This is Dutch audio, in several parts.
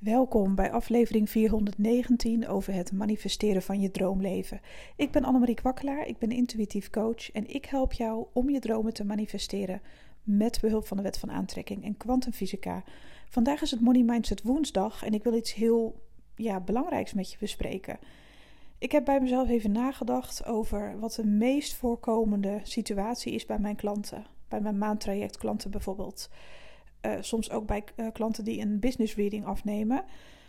Welkom bij aflevering 419 over het manifesteren van je droomleven. Ik ben Annemarie Kwakkelaar, ik ben intuïtief coach en ik help jou om je dromen te manifesteren met behulp van de wet van aantrekking en kwantumfysica. Vandaag is het Money Mindset woensdag en ik wil iets heel ja, belangrijks met je bespreken. Ik heb bij mezelf even nagedacht over wat de meest voorkomende situatie is bij mijn klanten. Bij mijn maandtrajectklanten bijvoorbeeld. Uh, soms ook bij uh, klanten die een business reading afnemen.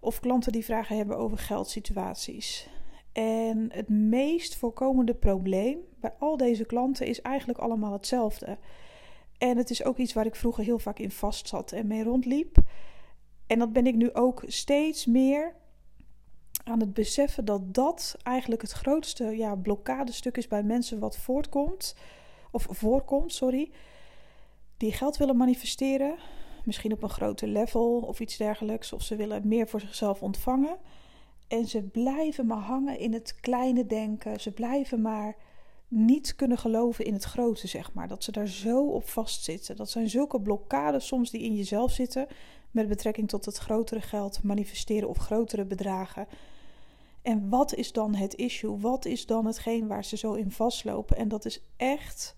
Of klanten die vragen hebben over geldsituaties. En het meest voorkomende probleem bij al deze klanten is eigenlijk allemaal hetzelfde. En het is ook iets waar ik vroeger heel vaak in vast zat en mee rondliep. En dat ben ik nu ook steeds meer aan het beseffen dat dat eigenlijk het grootste ja, blokkadestuk is bij mensen wat voortkomt. Of voorkomt, sorry die geld willen manifesteren, misschien op een groter level of iets dergelijks, of ze willen meer voor zichzelf ontvangen. En ze blijven maar hangen in het kleine denken. Ze blijven maar niet kunnen geloven in het grote, zeg maar. Dat ze daar zo op vastzitten. Dat zijn zulke blokkades soms die in jezelf zitten met betrekking tot het grotere geld manifesteren of grotere bedragen. En wat is dan het issue? Wat is dan hetgeen waar ze zo in vastlopen? En dat is echt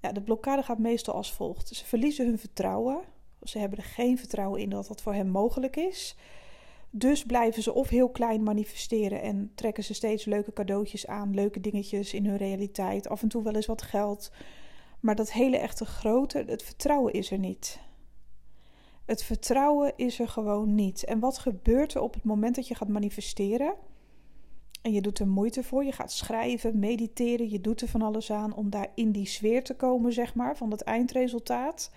ja, de blokkade gaat meestal als volgt. Ze verliezen hun vertrouwen. Ze hebben er geen vertrouwen in dat dat voor hen mogelijk is. Dus blijven ze of heel klein manifesteren en trekken ze steeds leuke cadeautjes aan, leuke dingetjes in hun realiteit, af en toe wel eens wat geld. Maar dat hele echte grote, het vertrouwen is er niet. Het vertrouwen is er gewoon niet. En wat gebeurt er op het moment dat je gaat manifesteren? En je doet er moeite voor. Je gaat schrijven, mediteren. Je doet er van alles aan om daar in die sfeer te komen, zeg maar, van het eindresultaat.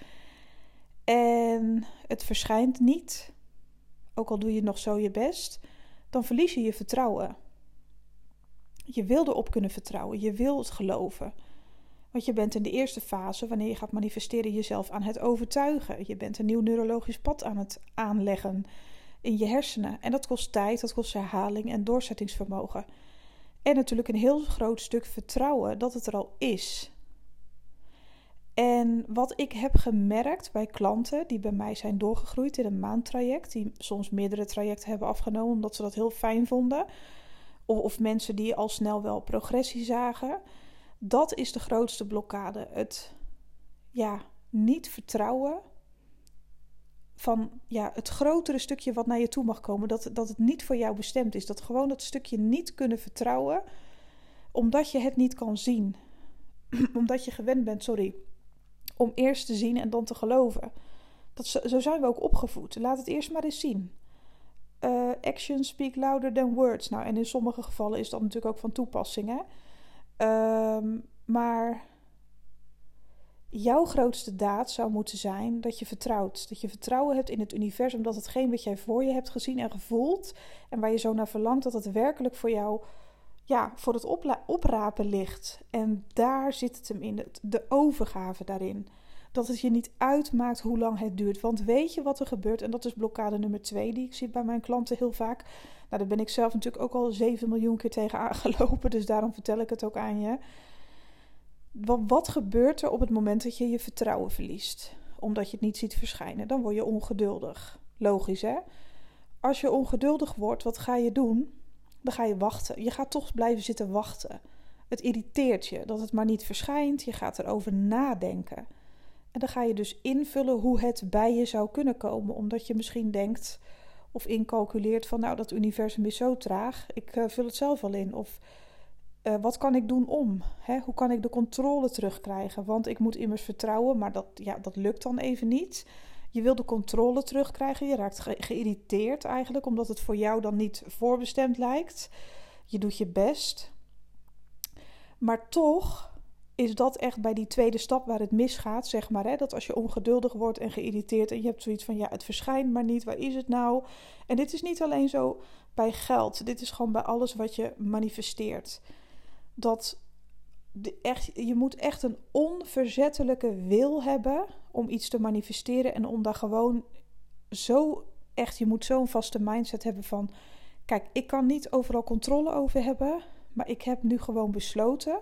En het verschijnt niet. Ook al doe je nog zo je best. Dan verlies je je vertrouwen. Je wil erop kunnen vertrouwen. Je wil het geloven. Want je bent in de eerste fase, wanneer je gaat manifesteren, jezelf aan het overtuigen. Je bent een nieuw neurologisch pad aan het aanleggen in je hersenen. En dat kost tijd, dat kost herhaling en doorzettingsvermogen. En natuurlijk een heel groot stuk vertrouwen dat het er al is. En wat ik heb gemerkt bij klanten die bij mij zijn doorgegroeid in een maandtraject, die soms meerdere trajecten hebben afgenomen omdat ze dat heel fijn vonden, of, of mensen die al snel wel progressie zagen, dat is de grootste blokkade. Het ja, niet vertrouwen van ja, het grotere stukje wat naar je toe mag komen, dat, dat het niet voor jou bestemd is. Dat gewoon dat stukje niet kunnen vertrouwen, omdat je het niet kan zien. omdat je gewend bent, sorry, om eerst te zien en dan te geloven. Dat, zo zijn we ook opgevoed. Laat het eerst maar eens zien. Uh, actions speak louder than words. Nou, en in sommige gevallen is dat natuurlijk ook van toepassing. Hè? Uh, maar jouw grootste daad zou moeten zijn dat je vertrouwt. Dat je vertrouwen hebt in het universum, dat hetgeen wat jij voor je hebt gezien en gevoeld en waar je zo naar verlangt, dat het werkelijk voor jou ja, voor het oprapen ligt. En daar zit het hem in, de overgave daarin. Dat het je niet uitmaakt hoe lang het duurt. Want weet je wat er gebeurt? En dat is blokkade nummer twee, die ik zie bij mijn klanten heel vaak. Nou, daar ben ik zelf natuurlijk ook al 7 miljoen keer tegen aangelopen. Dus daarom vertel ik het ook aan je. Wat, gebeurt er op het moment dat je je vertrouwen verliest? Omdat je het niet ziet verschijnen. Dan word je ongeduldig. Logisch hè? Als je ongeduldig wordt, wat ga je doen? Dan ga je wachten. Je gaat toch blijven zitten wachten. Het irriteert je dat het maar niet verschijnt. Je gaat erover nadenken. En dan ga je dus invullen hoe het bij je zou kunnen komen. Omdat je misschien denkt of incalculeert van nou dat universum is zo traag. Ik uh, vul het zelf al in. Of uh, wat kan ik doen om? Hè? Hoe kan ik de controle terugkrijgen? Want ik moet immers vertrouwen, maar dat, ja, dat lukt dan even niet. Je wil de controle terugkrijgen. Je raakt ge geïrriteerd eigenlijk, omdat het voor jou dan niet voorbestemd lijkt. Je doet je best. Maar toch is dat echt bij die tweede stap waar het misgaat, zeg maar. Hè? Dat als je ongeduldig wordt en geïrriteerd en je hebt zoiets van, ja, het verschijnt maar niet, waar is het nou? En dit is niet alleen zo bij geld, dit is gewoon bij alles wat je manifesteert dat de echt, je moet echt een onverzettelijke wil hebben om iets te manifesteren en om daar gewoon zo echt, je moet zo'n vaste mindset hebben van, kijk, ik kan niet overal controle over hebben, maar ik heb nu gewoon besloten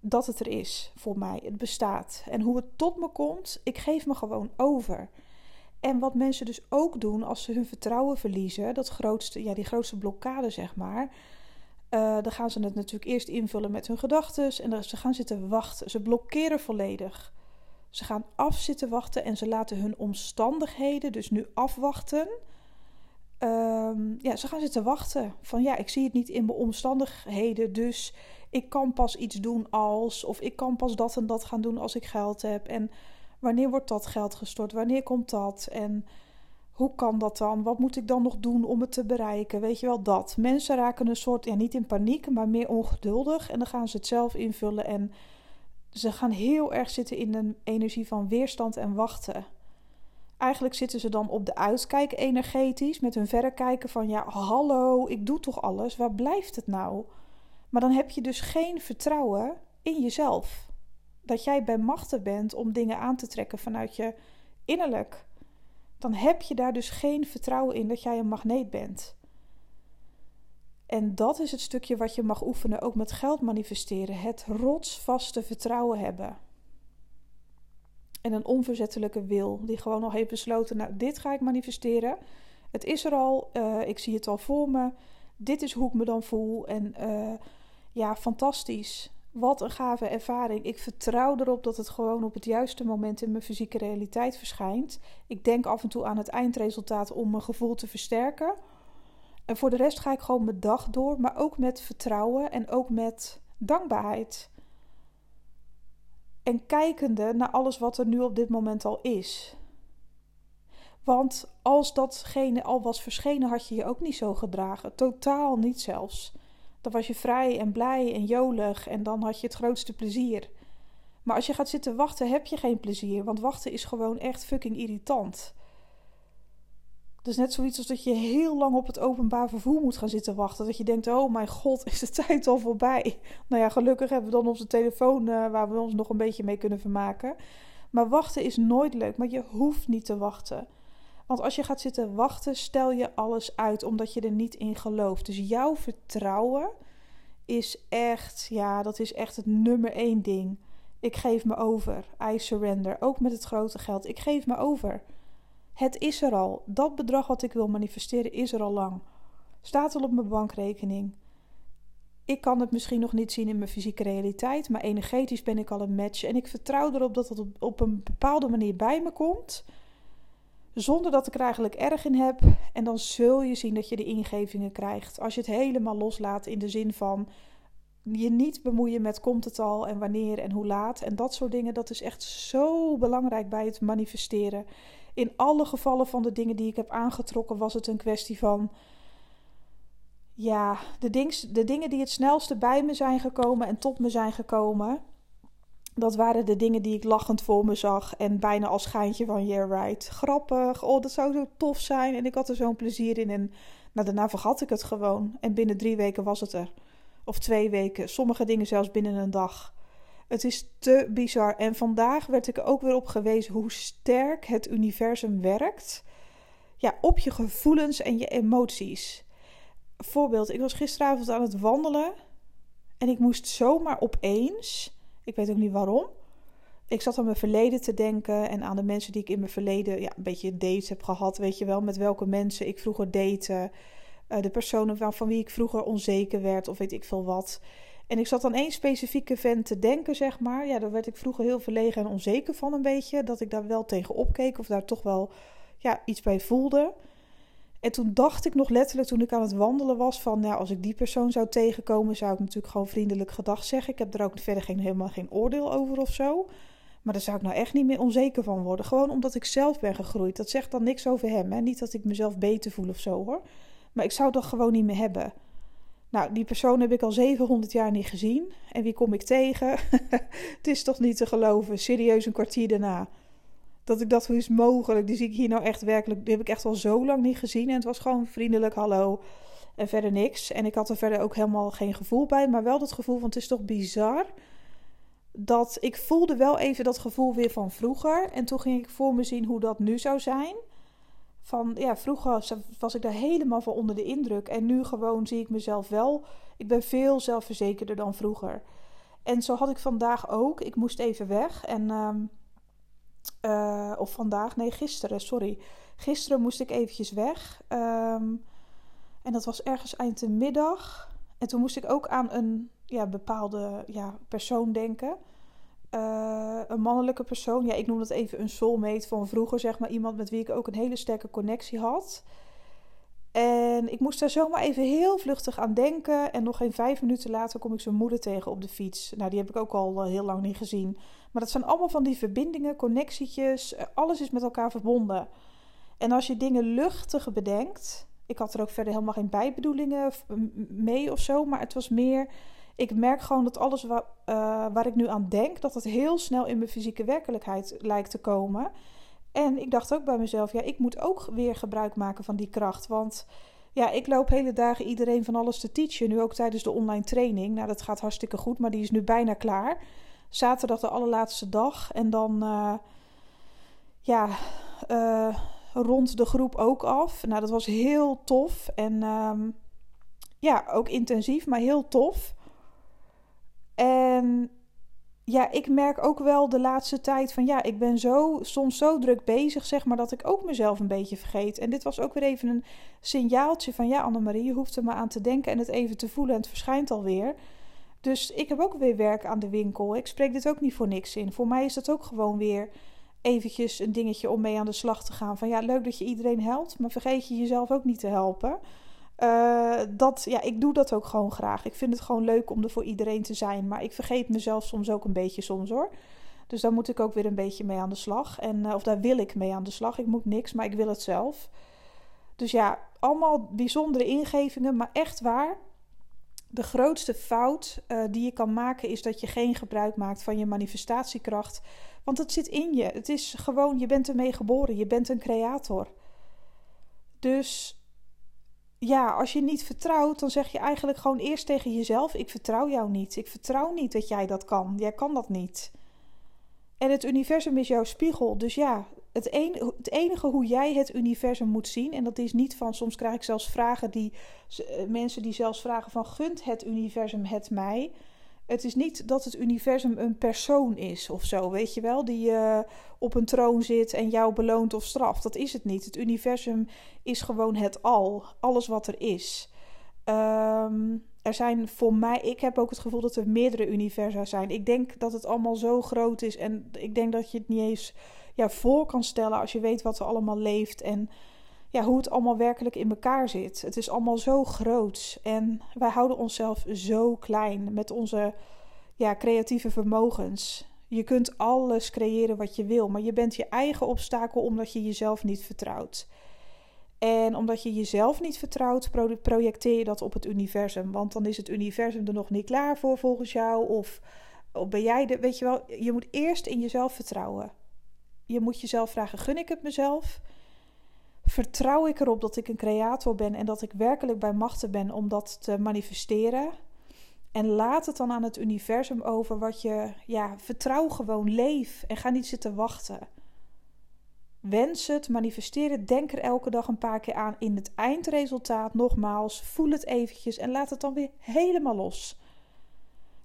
dat het er is voor mij. Het bestaat. En hoe het tot me komt, ik geef me gewoon over. En wat mensen dus ook doen als ze hun vertrouwen verliezen, dat grootste, ja, die grootste blokkade zeg maar. Uh, dan gaan ze het natuurlijk eerst invullen met hun gedachten en ze gaan zitten wachten. Ze blokkeren volledig. Ze gaan af zitten wachten en ze laten hun omstandigheden dus nu afwachten. Um, ja, ze gaan zitten wachten. Van ja, ik zie het niet in mijn omstandigheden, dus ik kan pas iets doen als, of ik kan pas dat en dat gaan doen als ik geld heb. En wanneer wordt dat geld gestort? Wanneer komt dat? En hoe kan dat dan? Wat moet ik dan nog doen om het te bereiken? Weet je wel dat. Mensen raken een soort, ja, niet in paniek, maar meer ongeduldig. En dan gaan ze het zelf invullen. En ze gaan heel erg zitten in een energie van weerstand en wachten. Eigenlijk zitten ze dan op de uitkijk energetisch met hun verrekijken van ja, hallo, ik doe toch alles, waar blijft het nou? Maar dan heb je dus geen vertrouwen in jezelf. Dat jij bij machten bent om dingen aan te trekken vanuit je innerlijk. Dan heb je daar dus geen vertrouwen in dat jij een magneet bent. En dat is het stukje wat je mag oefenen, ook met geld manifesteren. Het rotsvaste vertrouwen hebben. En een onverzettelijke wil, die gewoon al heeft besloten: Nou, dit ga ik manifesteren. Het is er al, uh, ik zie het al voor me. Dit is hoe ik me dan voel. En uh, ja, fantastisch. Wat een gave ervaring. Ik vertrouw erop dat het gewoon op het juiste moment in mijn fysieke realiteit verschijnt. Ik denk af en toe aan het eindresultaat om mijn gevoel te versterken. En voor de rest ga ik gewoon mijn dag door, maar ook met vertrouwen en ook met dankbaarheid. En kijkende naar alles wat er nu op dit moment al is. Want als datgene al was verschenen, had je je ook niet zo gedragen. Totaal niet zelfs. Dan was je vrij en blij en jolig en dan had je het grootste plezier. Maar als je gaat zitten wachten, heb je geen plezier. Want wachten is gewoon echt fucking irritant. Is net zoiets als dat je heel lang op het openbaar vervoer moet gaan zitten wachten. Dat je denkt, oh mijn god, is de tijd al voorbij? Nou ja, gelukkig hebben we dan onze telefoon uh, waar we ons nog een beetje mee kunnen vermaken. Maar wachten is nooit leuk, maar je hoeft niet te wachten. Want als je gaat zitten wachten, stel je alles uit omdat je er niet in gelooft. Dus jouw vertrouwen is echt, ja, dat is echt het nummer één ding. Ik geef me over. I surrender. Ook met het grote geld. Ik geef me over. Het is er al. Dat bedrag wat ik wil manifesteren is er al lang. Staat al op mijn bankrekening. Ik kan het misschien nog niet zien in mijn fysieke realiteit, maar energetisch ben ik al een match. En ik vertrouw erop dat het op een bepaalde manier bij me komt zonder dat ik er eigenlijk erg in heb. En dan zul je zien dat je de ingevingen krijgt. Als je het helemaal loslaat in de zin van je niet bemoeien met komt het al en wanneer en hoe laat. En dat soort dingen, dat is echt zo belangrijk bij het manifesteren. In alle gevallen van de dingen die ik heb aangetrokken, was het een kwestie van. Ja, de, dings, de dingen die het snelste bij me zijn gekomen en tot me zijn gekomen dat waren de dingen die ik lachend voor me zag. En bijna als schijntje van, yeah right, grappig. Oh, dat zou zo tof zijn. En ik had er zo'n plezier in. En nou, daarna vergat ik het gewoon. En binnen drie weken was het er. Of twee weken. Sommige dingen zelfs binnen een dag. Het is te bizar. En vandaag werd ik ook weer op gewezen hoe sterk het universum werkt. Ja, op je gevoelens en je emoties. Voorbeeld, ik was gisteravond aan het wandelen. En ik moest zomaar opeens ik weet ook niet waarom. Ik zat aan mijn verleden te denken en aan de mensen die ik in mijn verleden ja, een beetje dates heb gehad. Weet je wel, met welke mensen ik vroeger date. Uh, de personen van wie ik vroeger onzeker werd of weet ik veel wat. En ik zat aan één specifieke vent te denken, zeg maar. Ja, daar werd ik vroeger heel verlegen en onzeker van een beetje. Dat ik daar wel tegen opkeek of daar toch wel ja, iets bij voelde. En toen dacht ik nog letterlijk, toen ik aan het wandelen was, van ja, als ik die persoon zou tegenkomen, zou ik natuurlijk gewoon vriendelijk gedag zeggen. Ik heb er ook verder geen, helemaal geen oordeel over of zo. Maar daar zou ik nou echt niet meer onzeker van worden. Gewoon omdat ik zelf ben gegroeid. Dat zegt dan niks over hem. Hè? Niet dat ik mezelf beter voel of zo hoor. Maar ik zou dat gewoon niet meer hebben. Nou, die persoon heb ik al 700 jaar niet gezien. En wie kom ik tegen? het is toch niet te geloven. Serieus een kwartier daarna. Dat ik dacht, hoe is mogelijk? Die zie ik hier nou echt werkelijk. Die heb ik echt al zo lang niet gezien. En het was gewoon vriendelijk, hallo. En verder niks. En ik had er verder ook helemaal geen gevoel bij. Maar wel dat gevoel van het is toch bizar. Dat ik voelde wel even dat gevoel weer van vroeger. En toen ging ik voor me zien hoe dat nu zou zijn. Van ja, vroeger was ik daar helemaal van onder de indruk. En nu gewoon zie ik mezelf wel. Ik ben veel zelfverzekerder dan vroeger. En zo had ik vandaag ook. Ik moest even weg. En. Um, uh, of vandaag, nee, gisteren, sorry. Gisteren moest ik eventjes weg. Ehm, en dat was ergens eind de middag. En toen moest ik ook aan een ja, bepaalde ja, persoon denken. Uh, een mannelijke persoon. Ja, ik noem dat even een soulmate van vroeger, zeg maar. Iemand met wie ik ook een hele sterke connectie had. En ik moest daar zomaar even heel vluchtig aan denken. En nog geen vijf minuten later kom ik zijn moeder tegen op de fiets. Nou, die heb ik ook al eh, heel lang niet gezien. Maar dat zijn allemaal van die verbindingen, connectietjes. Eh, alles is met elkaar verbonden. En als je dingen luchtig bedenkt. Ik had er ook verder helemaal geen bijbedoelingen mee of zo. Maar het was meer. Ik merk gewoon dat alles wat, uh, waar ik nu aan denk, dat het heel snel in mijn fysieke werkelijkheid lijkt te komen. En ik dacht ook bij mezelf, ja, ik moet ook weer gebruik maken van die kracht. Want ja, ik loop hele dagen iedereen van alles te teachen. Nu ook tijdens de online training. Nou, dat gaat hartstikke goed, maar die is nu bijna klaar. Zaterdag de allerlaatste dag. En dan, uh, ja, uh, rond de groep ook af. Nou, dat was heel tof. En um, ja, ook intensief, maar heel tof. En ja, ik merk ook wel de laatste tijd van ja, ik ben zo, soms zo druk bezig, zeg maar, dat ik ook mezelf een beetje vergeet. En dit was ook weer even een signaaltje van ja, Annemarie, je hoeft er maar aan te denken en het even te voelen en het verschijnt alweer. Dus ik heb ook weer werk aan de winkel. Ik spreek dit ook niet voor niks in. Voor mij is dat ook gewoon weer eventjes een dingetje om mee aan de slag te gaan. Van ja, leuk dat je iedereen helpt, maar vergeet je jezelf ook niet te helpen. Uh, dat, ja, ik doe dat ook gewoon graag. Ik vind het gewoon leuk om er voor iedereen te zijn. Maar ik vergeet mezelf soms ook een beetje soms hoor. Dus daar moet ik ook weer een beetje mee aan de slag. En, uh, of daar wil ik mee aan de slag. Ik moet niks, maar ik wil het zelf. Dus ja, allemaal bijzondere ingevingen. Maar echt waar. De grootste fout uh, die je kan maken is dat je geen gebruik maakt van je manifestatiekracht. Want het zit in je. Het is gewoon, je bent ermee geboren. Je bent een creator. Dus ja, als je niet vertrouwt, dan zeg je eigenlijk gewoon eerst tegen jezelf: Ik vertrouw jou niet. Ik vertrouw niet dat jij dat kan. Jij kan dat niet. En het universum is jouw spiegel. Dus ja, het, het enige hoe jij het universum moet zien, en dat is niet van, soms krijg ik zelfs vragen die eh, mensen die zelfs vragen van gunt het universum het mij. Het is niet dat het universum een persoon is of zo, weet je wel, die uh, op een troon zit en jou beloont of straft. Dat is het niet. Het universum is gewoon het al, alles wat er is. Um, er zijn voor mij, ik heb ook het gevoel dat er meerdere universa zijn. Ik denk dat het allemaal zo groot is en ik denk dat je het niet eens ja, voor kan stellen als je weet wat er allemaal leeft en ja, hoe het allemaal werkelijk in elkaar zit. Het is allemaal zo groot en wij houden onszelf zo klein met onze ja, creatieve vermogens. Je kunt alles creëren wat je wil, maar je bent je eigen obstakel omdat je jezelf niet vertrouwt. En omdat je jezelf niet vertrouwt, projecteer je dat op het universum. Want dan is het universum er nog niet klaar voor volgens jou. Of, of ben jij de. Weet je wel, je moet eerst in jezelf vertrouwen. Je moet jezelf vragen: gun ik het mezelf? Vertrouw ik erop dat ik een creator ben en dat ik werkelijk bij machten ben om dat te manifesteren? En laat het dan aan het universum over wat je, ja, vertrouw gewoon, leef en ga niet zitten wachten. Wens het, manifesteer het, denk er elke dag een paar keer aan in het eindresultaat. Nogmaals, voel het eventjes en laat het dan weer helemaal los.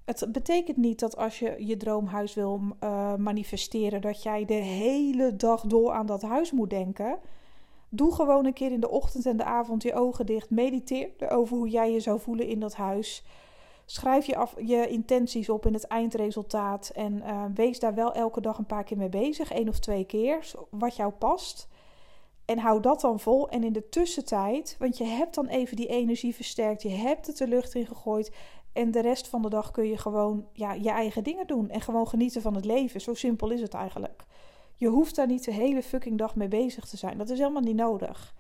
Het betekent niet dat als je je droomhuis wil uh, manifesteren, dat jij de hele dag door aan dat huis moet denken. Doe gewoon een keer in de ochtend en de avond je ogen dicht. Mediteer over hoe jij je zou voelen in dat huis. Schrijf je, af, je intenties op in het eindresultaat. En uh, wees daar wel elke dag een paar keer mee bezig. één of twee keer. Wat jou past. En hou dat dan vol. En in de tussentijd, want je hebt dan even die energie versterkt. Je hebt het de lucht in gegooid. En de rest van de dag kun je gewoon ja, je eigen dingen doen. En gewoon genieten van het leven. Zo simpel is het eigenlijk. Je hoeft daar niet de hele fucking dag mee bezig te zijn. Dat is helemaal niet nodig.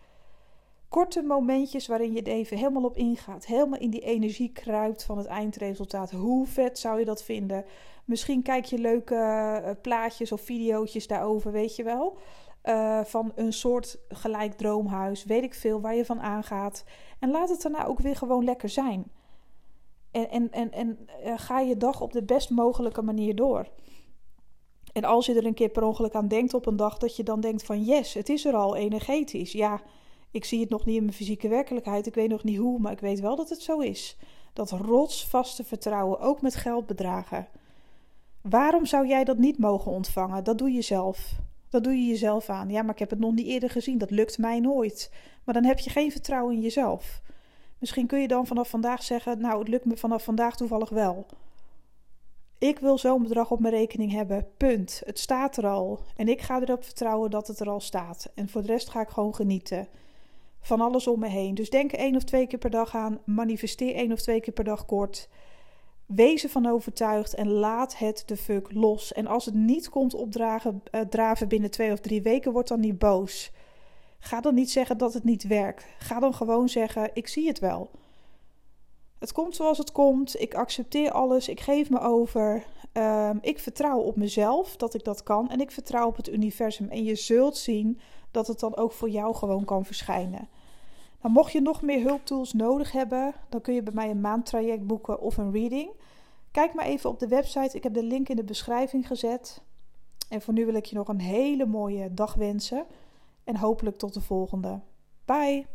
Korte momentjes waarin je het even helemaal op ingaat. Helemaal in die energie kruipt van het eindresultaat. Hoe vet zou je dat vinden? Misschien kijk je leuke uh, plaatjes of video's daarover, weet je wel. Uh, van een soort gelijk droomhuis, weet ik veel, waar je van aangaat. En laat het daarna ook weer gewoon lekker zijn. En, en, en, en uh, ga je dag op de best mogelijke manier door. En als je er een keer per ongeluk aan denkt op een dag, dat je dan denkt van yes, het is er al energetisch. Ja, ik zie het nog niet in mijn fysieke werkelijkheid. Ik weet nog niet hoe, maar ik weet wel dat het zo is. Dat rotsvaste vertrouwen, ook met geldbedragen. Waarom zou jij dat niet mogen ontvangen? Dat doe je zelf. Dat doe je jezelf aan. Ja, maar ik heb het nog niet eerder gezien. Dat lukt mij nooit. Maar dan heb je geen vertrouwen in jezelf. Misschien kun je dan vanaf vandaag zeggen: Nou, het lukt me vanaf vandaag toevallig wel. Ik wil zo'n bedrag op mijn rekening hebben. Punt. Het staat er al. En ik ga erop vertrouwen dat het er al staat. En voor de rest ga ik gewoon genieten. Van alles om me heen. Dus denk één of twee keer per dag aan. Manifesteer één of twee keer per dag kort. Wees ervan overtuigd en laat het de fuck los. En als het niet komt opdragen, uh, draven binnen twee of drie weken, word dan niet boos. Ga dan niet zeggen dat het niet werkt. Ga dan gewoon zeggen: Ik zie het wel. Het komt zoals het komt. Ik accepteer alles. Ik geef me over. Um, ik vertrouw op mezelf dat ik dat kan. En ik vertrouw op het universum. En je zult zien dat het dan ook voor jou gewoon kan verschijnen. Nou, mocht je nog meer hulptools nodig hebben, dan kun je bij mij een maandtraject boeken of een reading. Kijk maar even op de website. Ik heb de link in de beschrijving gezet. En voor nu wil ik je nog een hele mooie dag wensen. En hopelijk tot de volgende. Bye!